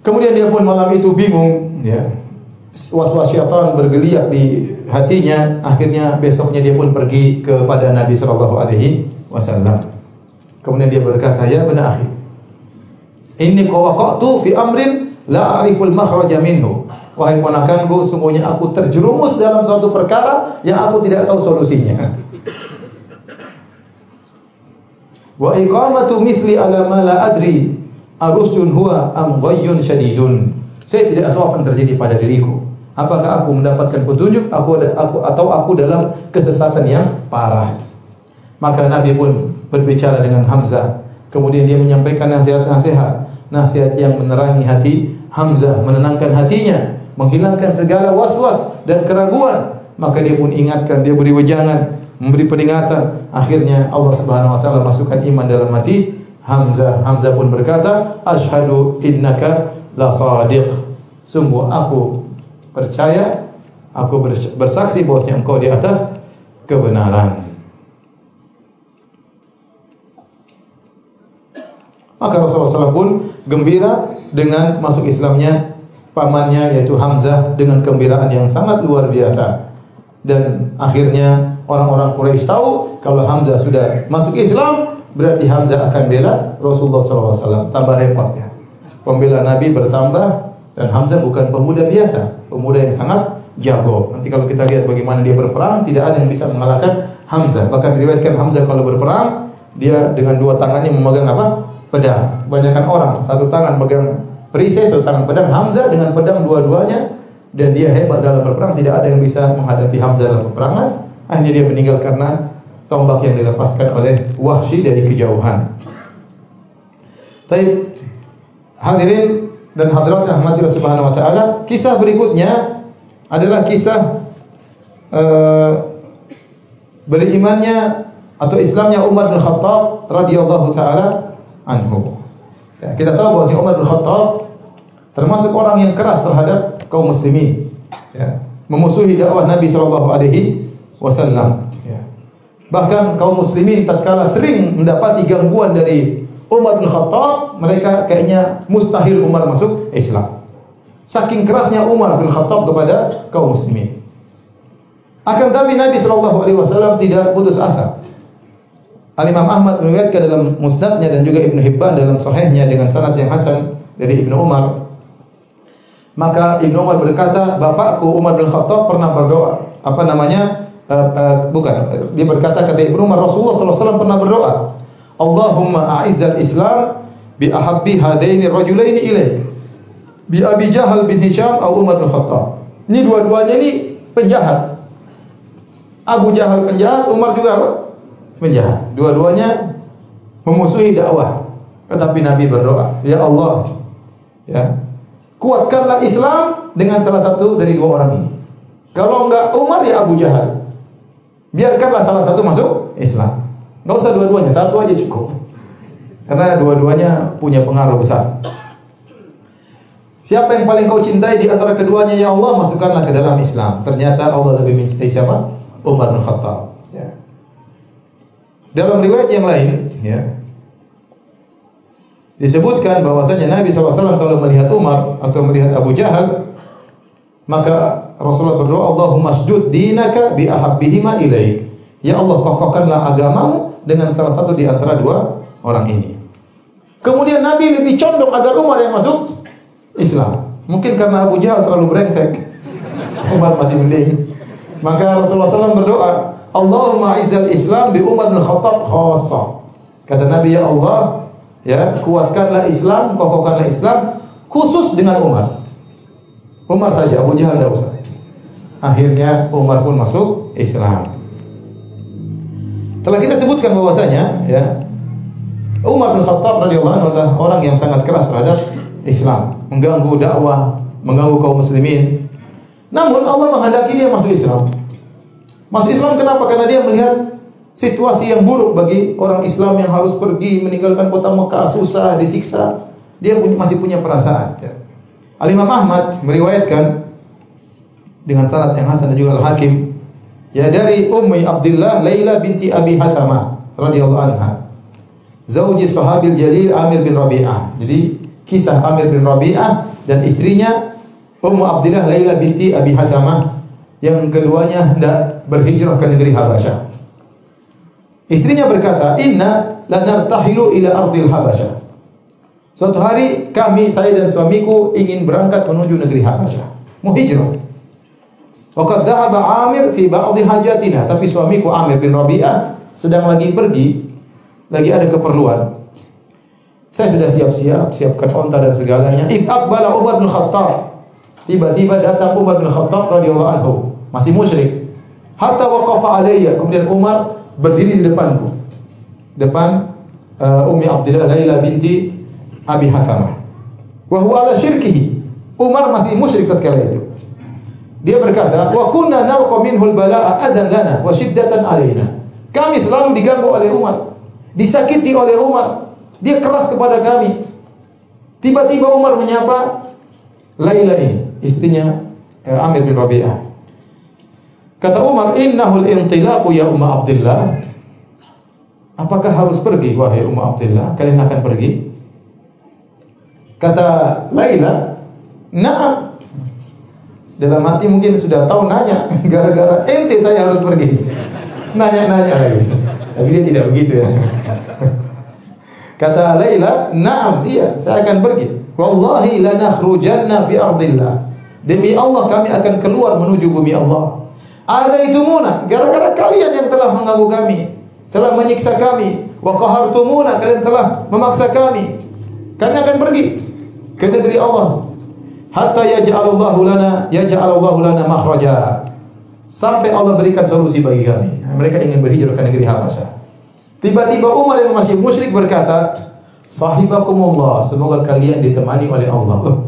B: Kemudian dia pun malam itu bingung, ya. Was-was syaitan bergeliat di hatinya. Akhirnya besoknya dia pun pergi kepada Nabi Shallallahu Alaihi Wasallam. Kemudian dia berkata, ya benar akhi, ini qawaqatu fi amrin la ariful makhraja minhu. Wahai ponakanku, sungguhnya aku terjerumus dalam suatu perkara yang aku tidak tahu solusinya. Wa iqamatu mithli ala ma la adri arusdun huwa am ghayyun syadidun. Saya tidak tahu apa yang terjadi pada diriku. Apakah aku mendapatkan petunjuk aku, aku atau aku dalam kesesatan yang parah. Maka Nabi pun berbicara dengan Hamzah. Kemudian dia menyampaikan nasihat-nasihat, nasihat yang menerangi hati Hamzah, menenangkan hatinya, menghilangkan segala was-was dan keraguan. Maka dia pun ingatkan, dia beri wejangan, memberi peringatan. Akhirnya Allah Subhanahu wa taala masukkan iman dalam hati Hamzah. Hamzah pun berkata, "Asyhadu innaka la sadiq." Sungguh aku percaya, aku bersaksi bahwasanya engkau di atas kebenaran. Maka Rasulullah SAW pun gembira dengan masuk Islamnya pamannya yaitu Hamzah dengan kegembiraan yang sangat luar biasa. Dan akhirnya orang-orang Quraisy tahu kalau Hamzah sudah masuk Islam, berarti Hamzah akan bela Rasulullah SAW. Tambah repot ya. Pembela Nabi bertambah dan Hamzah bukan pemuda biasa, pemuda yang sangat jago. Nanti kalau kita lihat bagaimana dia berperang, tidak ada yang bisa mengalahkan Hamzah. Bahkan diriwayatkan Hamzah kalau berperang, dia dengan dua tangannya memegang apa? pedang. Kebanyakan orang satu tangan megang perisai, satu tangan pedang. Hamzah dengan pedang dua-duanya dan dia hebat dalam berperang. Tidak ada yang bisa menghadapi Hamzah dalam peperangan. Akhirnya dia meninggal karena tombak yang dilepaskan oleh Wahsy dari kejauhan. Taib hadirin dan hadirat yang rahmati Subhanahu wa taala, kisah berikutnya adalah kisah uh, berimannya atau Islamnya Umar bin Khattab radhiyallahu taala anhu. Ya, kita tahu bahwa Umar bin Khattab termasuk orang yang keras terhadap kaum muslimin. Ya, memusuhi dakwah Nabi Shallallahu alaihi wasallam. Ya. Bahkan kaum muslimin tatkala sering mendapati gangguan dari Umar bin Khattab, mereka kayaknya mustahil Umar masuk Islam. Saking kerasnya Umar bin Khattab kepada kaum muslimin. Akan tapi Nabi Shallallahu alaihi wasallam tidak putus asa. Al Imam Ahmad meriwayatkan dalam musnadnya dan juga Ibnu Hibban dalam sahihnya dengan sanad yang hasan dari Ibnu Umar. Maka Ibnu Umar berkata, bapakku Umar bin Khattab pernah berdoa. Apa namanya? uh, uh, bukan, dia berkata kata Ibnu Umar Rasulullah SAW pernah berdoa, Allahumma a'izzal Islam bi ahabbi hadaini rajulaini ilaik. Bi Abi Jahal bin Hisham atau Umar bin Khattab. Ini dua-duanya ini penjahat. Abu Jahal penjahat, Umar juga apa? Penjahat. Dua-duanya memusuhi dakwah. Tetapi Nabi berdoa, "Ya Allah, ya, kuatkanlah Islam dengan salah satu dari dua orang ini. Kalau enggak Umar ya Abu Jahal. Biarkanlah salah satu masuk Islam. Enggak usah dua-duanya, satu aja cukup. Karena dua-duanya punya pengaruh besar. Siapa yang paling kau cintai di antara keduanya ya Allah masukkanlah ke dalam Islam. Ternyata Allah lebih mencintai siapa? Umar bin Khattab. Ya. Dalam riwayat yang lain, ya, disebutkan bahwasanya Nabi SAW kalau melihat Umar atau melihat Abu Jahal, maka Rasulullah berdoa, Allahumma sujud dinaka bi ahabbihima ilaik. Ya Allah, kokohkanlah agamamu dengan salah satu di antara dua orang ini. Kemudian Nabi lebih condong agar Umar yang masuk Islam. Mungkin karena Abu Jahal terlalu brengsek. Umar masih mending. Maka Rasulullah SAW berdoa, Allahumma izal Islam bi Umar bin Khattab khassa. Kata Nabi ya Allah, ya kuatkanlah Islam, kokohkanlah Islam khusus dengan Umar. Umar saja, Abu Jahal tidak usah. Akhirnya Umar pun masuk Islam. Telah kita sebutkan bahwasanya ya Umar bin Khattab radhiyallahu anhu adalah orang yang sangat keras terhadap Islam, mengganggu dakwah, mengganggu kaum muslimin. Namun Allah menghendaki dia masuk Islam. Masuk Islam kenapa? Karena dia melihat situasi yang buruk bagi orang Islam yang harus pergi meninggalkan kota Mekah susah, disiksa. Dia punya, masih punya perasaan. Ya. Al Ahmad meriwayatkan dengan sanad yang hasan dan juga Al Hakim ya dari Ummi Abdullah Laila binti Abi Hathamah radhiyallahu anha zauji sahabil jalil Amir bin Rabi'ah. Jadi kisah Amir bin Rabi'ah dan istrinya Ummu Abdullah Laila binti Abi Hathamah yang keduanya hendak berhijrah ke negeri Habasyah. Istrinya berkata, "Inna lanartahilu ila ardil Habasyah." Suatu hari kami saya dan suamiku ingin berangkat menuju negeri Habasyah, mau hijrah. Waqad dhahaba Amir fi ba'dhi hajatina, tapi suamiku Amir bin Rabi'ah sedang lagi pergi lagi ada keperluan. Saya sudah siap-siap, siapkan onta dan segalanya. Iqbala Umar bin Khattab. Tiba-tiba datang Umar bin Khattab radhiyallahu anhu, masih musyrik. Hatta waqafa alayya. Kemudian Umar berdiri di depanku. Depan uh, Ummi Abdullah Laila binti Abi Hathamah. Wa huwa ala syirkihi. Umar masih musyrik tatkala itu. Dia berkata, "Wa kunna nalqa minhul bala'a adan lana wa shiddatan alaina." Kami selalu diganggu oleh Umar disakiti oleh Umar. Dia keras kepada kami. Tiba-tiba Umar menyapa Laila ini, istrinya eh, Amir bin Rabi'ah. Kata Umar, "Innahul intilaqu ya Umma Abdullah." Apakah harus pergi wahai Umma Abdullah? Kalian akan pergi? Kata Laila, "Na'am." Dalam hati mungkin sudah tahu nanya, gara-gara ente saya harus pergi. Nanya-nanya lagi. Tapi dia tidak begitu ya. Kata Laila, "Na'am, iya, saya akan pergi. Wallahi lanakhrujanna fi ardillah." Demi Allah kami akan keluar menuju bumi Allah. Ada itu muna, gara-gara kalian yang telah mengganggu kami, telah menyiksa kami, wa qahartumuna, kalian telah memaksa kami. Kami akan pergi ke negeri Allah. Hatta yaj'alallahu lana yaj'alallahu lana makhraja. Sampai Allah berikan solusi bagi kami. Mereka ingin berhijrah ke negeri Habasyah. Tiba-tiba Umar yang masih musyrik berkata, Sahibakumullah, semoga kalian ditemani oleh Allah. Oh.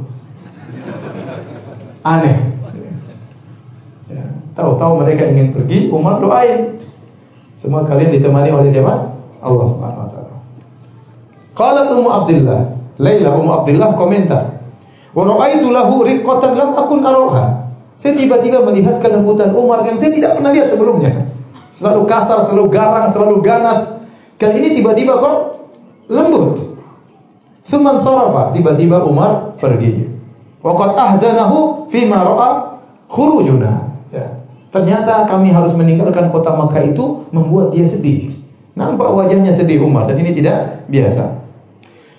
B: Aneh. Ya. Tahu-tahu mereka ingin pergi, Umar doain. Semua kalian ditemani oleh siapa? Allah Subhanahu wa taala. Qalat Ummu Abdullah, Laila Ummu Abdullah komentar. Wa ra'aitu lahu riqqatan lam akun aroha. Saya tiba-tiba melihat kelembutan Umar yang saya tidak pernah lihat sebelumnya. Selalu kasar, selalu garang, selalu ganas. Kali ini tiba-tiba kok lembut. Thuman sarafa, tiba-tiba Umar pergi. Waqad ahzanahu fima ra'a khurujuna. Ya. Ternyata kami harus meninggalkan kota Makkah itu membuat dia sedih. Nampak wajahnya sedih Umar dan ini tidak biasa.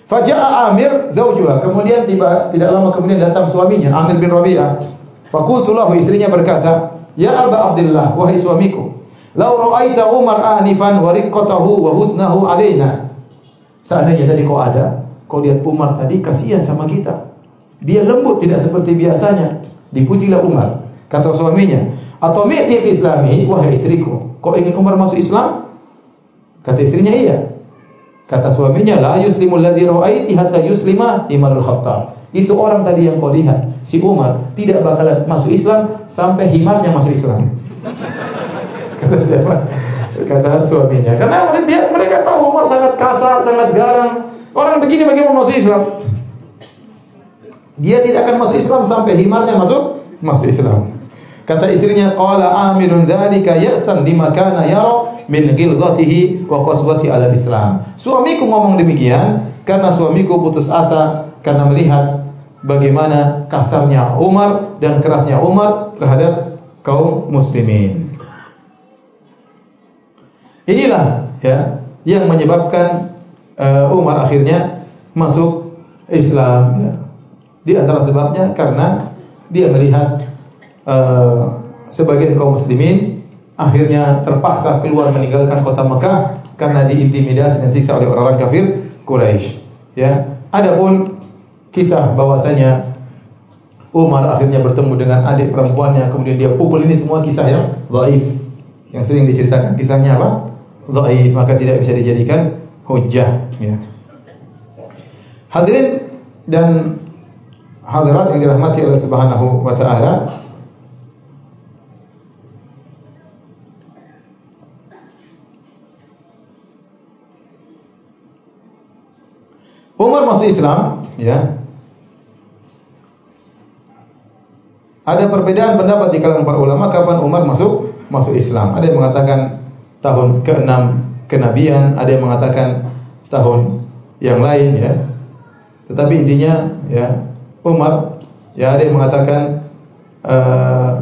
B: Faja'a Amir zaujuha. Kemudian tiba tidak lama kemudian datang suaminya Amir bin Rabi'ah. Fakultu lahu istrinya berkata, Ya Aba Abdullah, wahai suamiku, lau ra'aita Umar anifan wa riqqatahu wa alaina. Seandainya tadi kau ada, kau lihat Umar tadi kasihan sama kita. Dia lembut tidak seperti biasanya. Dipujilah Umar. Kata suaminya, atau mi'ti islami, wahai istriku, kau ingin Umar masuk Islam? Kata istrinya iya. Kata suaminya, la yuslimul ladzi ra'aiti hatta yuslima Umarul Khattab. Itu orang tadi yang kau lihat, si Umar tidak bakalan masuk Islam sampai himarnya masuk Islam. Kata siapa? Kata suaminya. Karena mereka, mereka tahu Umar sangat kasar, sangat garang. Orang begini bagaimana masuk Islam? Dia tidak akan masuk Islam sampai himarnya masuk masuk Islam. Kata istrinya, qala amirun dzalika ya'san lima kana yara min ghilzatihi wa qaswati ala Islam. Suamiku ngomong demikian karena suamiku putus asa karena melihat bagaimana kasarnya Umar dan kerasnya Umar terhadap kaum muslimin. Inilah ya yang menyebabkan uh, Umar akhirnya masuk Islam ya. Di antara sebabnya karena dia melihat uh, sebagian kaum muslimin akhirnya terpaksa keluar meninggalkan kota Mekah karena diintimidasi dan siksa oleh orang-orang kafir Quraisy. Ya, adapun kisah bahwasanya Umar akhirnya bertemu dengan adik perempuannya kemudian dia pukul ini semua kisah yang dhaif yang sering diceritakan kisahnya apa? dhaif maka tidak bisa dijadikan hujjah ya. Hadirin dan hadirat yang dirahmati Allah Subhanahu wa taala Umar masuk Islam, ya. Ada perbedaan pendapat di kalangan para ulama kapan Umar masuk masuk Islam. Ada yang mengatakan tahun ke-6 kenabian, ada yang mengatakan tahun yang lain ya. Tetapi intinya ya Umar ya ada yang mengatakan uh,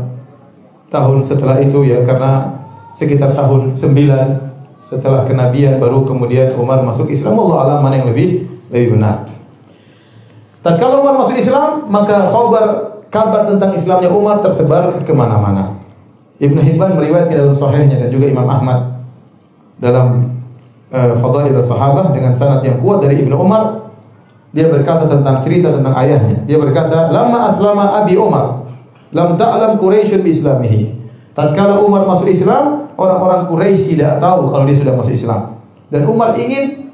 B: tahun setelah itu ya karena sekitar tahun 9 setelah kenabian baru kemudian Umar masuk Islam Allah alam mana yang lebih lebih benar. Tatkala Umar masuk Islam, maka kabar kabar tentang Islamnya Umar tersebar ke mana-mana. Ibnu Hibban meriwayatkan dalam sahihnya dan juga Imam Ahmad dalam uh, Fadail Sahabah dengan sanad yang kuat dari Ibnu Umar dia berkata tentang cerita tentang ayahnya. Dia berkata, "Lama aslama Abi Umar, lam ta'lam Quraisy bi islamihi." Tatkala Umar masuk Islam, orang-orang Quraisy tidak tahu kalau dia sudah masuk Islam. Dan Umar ingin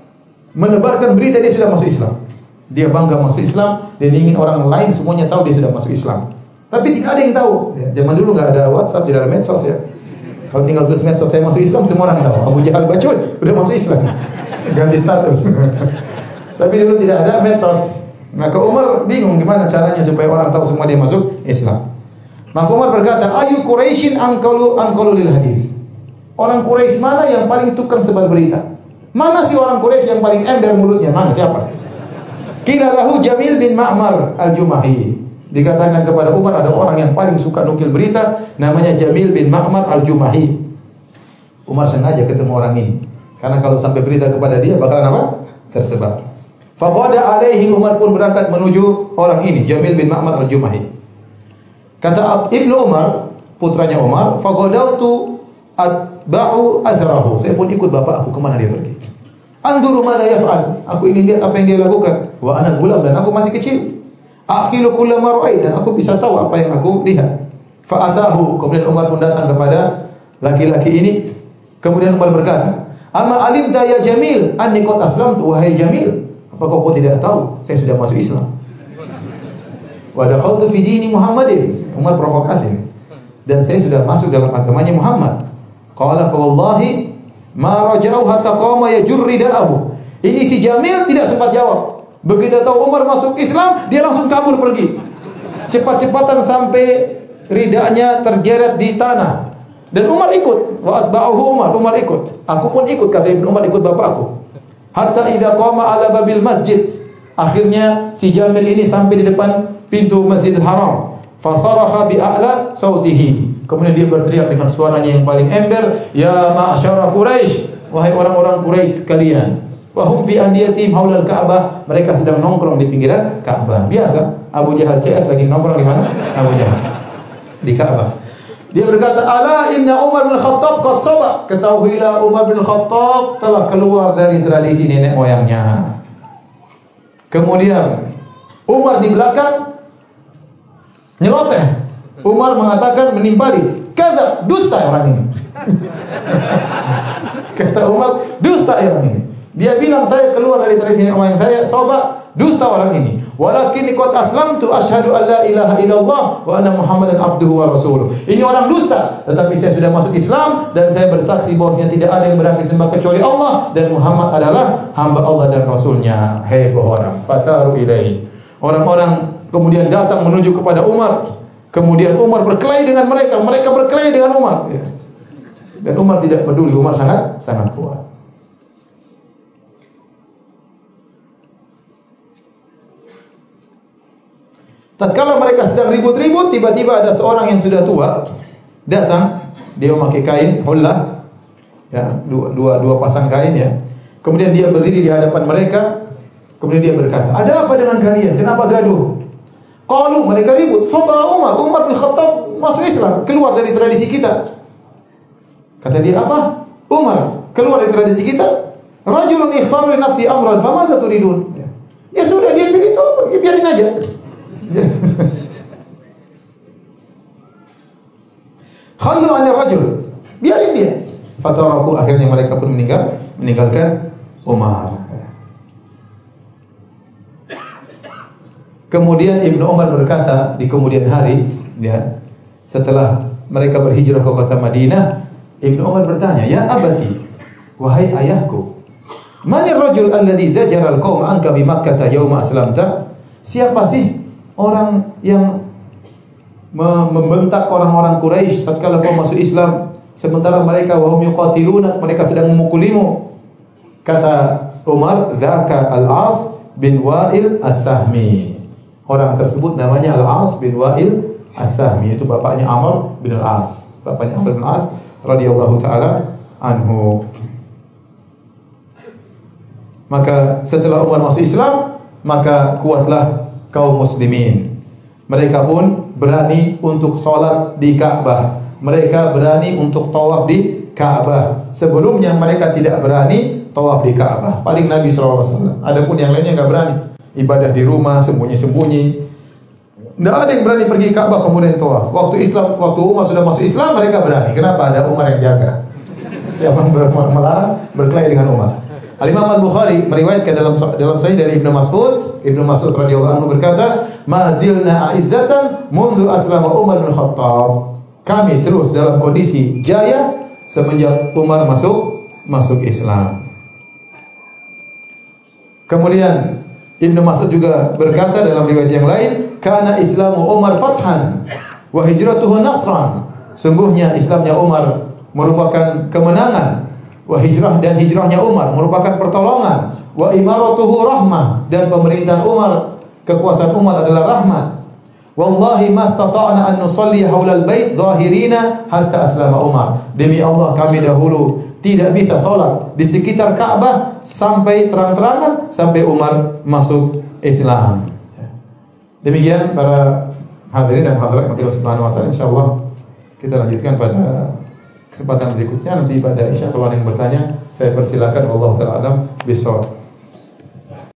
B: menebarkan berita dia sudah masuk Islam. Dia bangga masuk Islam dan ingin orang lain semuanya tahu dia sudah masuk Islam. Tapi tidak ada yang tahu. Ya, zaman dulu nggak ada WhatsApp, tidak ada medsos ya. Kalau tinggal tulis medsos saya masuk Islam semua orang tahu. Abu Jahal bacut udah masuk Islam. Ganti status. Tapi dulu tidak ada medsos. Maka Umar bingung gimana caranya supaya orang tahu semua dia masuk Islam. Maka Umar berkata, "Ayu Quraisyin angkalu angkalu lil hadis." Orang Quraisy mana yang paling tukang sebar berita? Mana sih orang Quraisy yang paling ember mulutnya? Mana siapa? Kila lahu Jamil bin Ma'mar al-Jumahi. Dikatakan kepada Umar ada orang yang paling suka nukil berita namanya Jamil bin Ma'mar al-Jumahi. Umar sengaja ketemu orang ini. Karena kalau sampai berita kepada dia bakalan apa? Tersebar. Faqada alaihi Umar pun berangkat menuju orang ini Jamil bin Ma'mar al-Jumahi. Kata Ibnu Umar, putranya Umar, faqadautu atba'u azrahu. Saya pun ikut bapak aku ke mana dia pergi. Anzuru madza yaf'al. Aku ingin lihat apa yang dia lakukan. Wa ana gulam dan aku masih kecil. Akhilu kullama ra'ait dan aku bisa tahu apa yang aku lihat. Fa'atahu. Kemudian Umar pun datang kepada laki-laki ini. Kemudian Umar berkata, "Ama alimta ya Jamil anni qad aslamtu wahai Jamil?" Apakah kau tidak tahu saya sudah masuk Islam? Wa dakhaltu fi dini Muhammadin. Umar provokasi ini. Dan saya sudah masuk dalam agamanya Muhammad. Qala fa wallahi ma raja'u hatta qama yajur ridaahu. Ini si Jamil tidak sempat jawab. Begitu tahu Umar masuk Islam, dia langsung kabur pergi. Cepat-cepatan sampai ridanya tergeret di tanah. Dan Umar ikut. Wa atba'ahu Umar, Umar ikut. Aku pun ikut kata Ibnu Umar ikut bapakku. Hatta idza qama ala babil masjid. Akhirnya si Jamil ini sampai di depan pintu Masjidil Haram. Fasaraha bi a'la sautihi. Kemudian dia berteriak dengan suaranya yang paling ember, "Ya ma'syara Quraisy, wahai orang-orang Quraisy sekalian." Wahum fi andiyatihim haulal Ka'bah. Mereka sedang nongkrong di pinggiran Ka'bah. Biasa, Abu Jahal CS lagi nongkrong di mana? Abu Jahal. Di Ka'bah. Dia berkata, "Ala inna Umar bin Khattab qad saba." Ketahuilah Umar bin Khattab telah keluar dari tradisi nenek moyangnya. Kemudian Umar di belakang nyeloteh. Umar mengatakan menimpali, "Kadzab, dusta orang ini." Kata Umar, dusta orang ini. Dia bilang saya keluar dari tradisi nenek saya, soba, dusta orang ini. Walakin qad aslamtu asyhadu an la ilaha illallah wa anna Muhammadan abduhu wa rasuluh. Ini orang dusta, tetapi saya sudah masuk Islam dan saya bersaksi bahwasanya tidak ada yang berhak disembah kecuali Allah dan Muhammad adalah hamba Allah dan rasulnya. Hei orang, fatharu ilaihi. Orang-orang kemudian datang menuju kepada Umar. Kemudian Umar berkelahi dengan mereka, mereka berkelahi dengan Umar. Ya. Dan Umar tidak peduli, Umar sangat sangat kuat. Tatkala mereka sedang ribut-ribut, tiba-tiba ada seorang yang sudah tua datang, dia memakai kain hullah, ya dua, dua, dua pasang kain ya. Kemudian dia berdiri di hadapan mereka, kemudian dia berkata, ada apa dengan kalian? Kenapa gaduh? Kalau mereka ribut, Soba Umar, Umar bin Khattab masuk Islam, keluar dari tradisi kita. Kata dia apa? Umar keluar dari tradisi kita. Rajulun li nafsi amran, famadza turidun? Ya. ya sudah dia pilih itu, ya biarin aja. Khallu anir rajul. Biarin dia. Fataraku akhirnya mereka pun meninggal meninggalkan Umar. Kemudian Ibnu Umar berkata di kemudian hari, ya, setelah mereka berhijrah ke kota Madinah, Ibnu Umar bertanya, "Ya abati, wahai ayahku, manir rajul alladhi zajara al-qaum anka bi Makkah yawma aslamta?" Siapa sih orang yang membentak orang-orang Quraisy tatkala kau masuk Islam sementara mereka wahum yuqatiluna mereka sedang memukulimu kata Umar dzaka al-As bin Wa'il As-Sahmi orang tersebut namanya Al-As bin Wa'il As-Sahmi itu bapaknya Amr bin Al-As bapaknya Amr bin Al-As radhiyallahu taala anhu maka setelah Umar masuk Islam maka kuatlah kaum muslimin. Mereka pun berani untuk sholat di Ka'bah. Mereka berani untuk tawaf di Ka'bah. Sebelumnya mereka tidak berani tawaf di Ka'bah. Paling Nabi SAW. Adapun yang lainnya nggak berani. Ibadah di rumah, sembunyi-sembunyi. Tidak ada yang berani pergi Ka'bah kemudian tawaf. Waktu Islam, waktu Umar sudah masuk Islam, mereka berani. Kenapa? Ada Umar yang jaga. Siapa yang melarang berkelahi dengan Umar. Al Imam Al Bukhari meriwayatkan dalam dalam sahih dari Ibnu Mas'ud, Ibnu Mas'ud radhiyallahu anhu berkata, "Mazilna aizzatan mundu aslama Umar bin Khattab." Kami terus dalam kondisi jaya semenjak Umar masuk masuk Islam. Kemudian Ibnu Mas'ud juga berkata dalam riwayat yang lain, "Kana Islamu Umar fathan wa hijratuhu nasran." Sungguhnya Islamnya Umar merupakan kemenangan wa hijrah dan hijrahnya Umar merupakan pertolongan wa imaratuhu rahmah dan pemerintahan Umar kekuasaan Umar adalah rahmat Wallahi mastata'na an nusalli haulal bait zahirina hatta aslama Umar. Demi Allah kami dahulu tidak bisa sholat di sekitar Ka'bah sampai terang-terangan sampai Umar masuk Islam. Demikian para hadirin dan hadirat Allah Subhanahu wa taala. Insyaallah kita lanjutkan pada kesempatan berikutnya. Nanti pada Isya kalau ada yang bertanya saya persilakan. Allah taala besok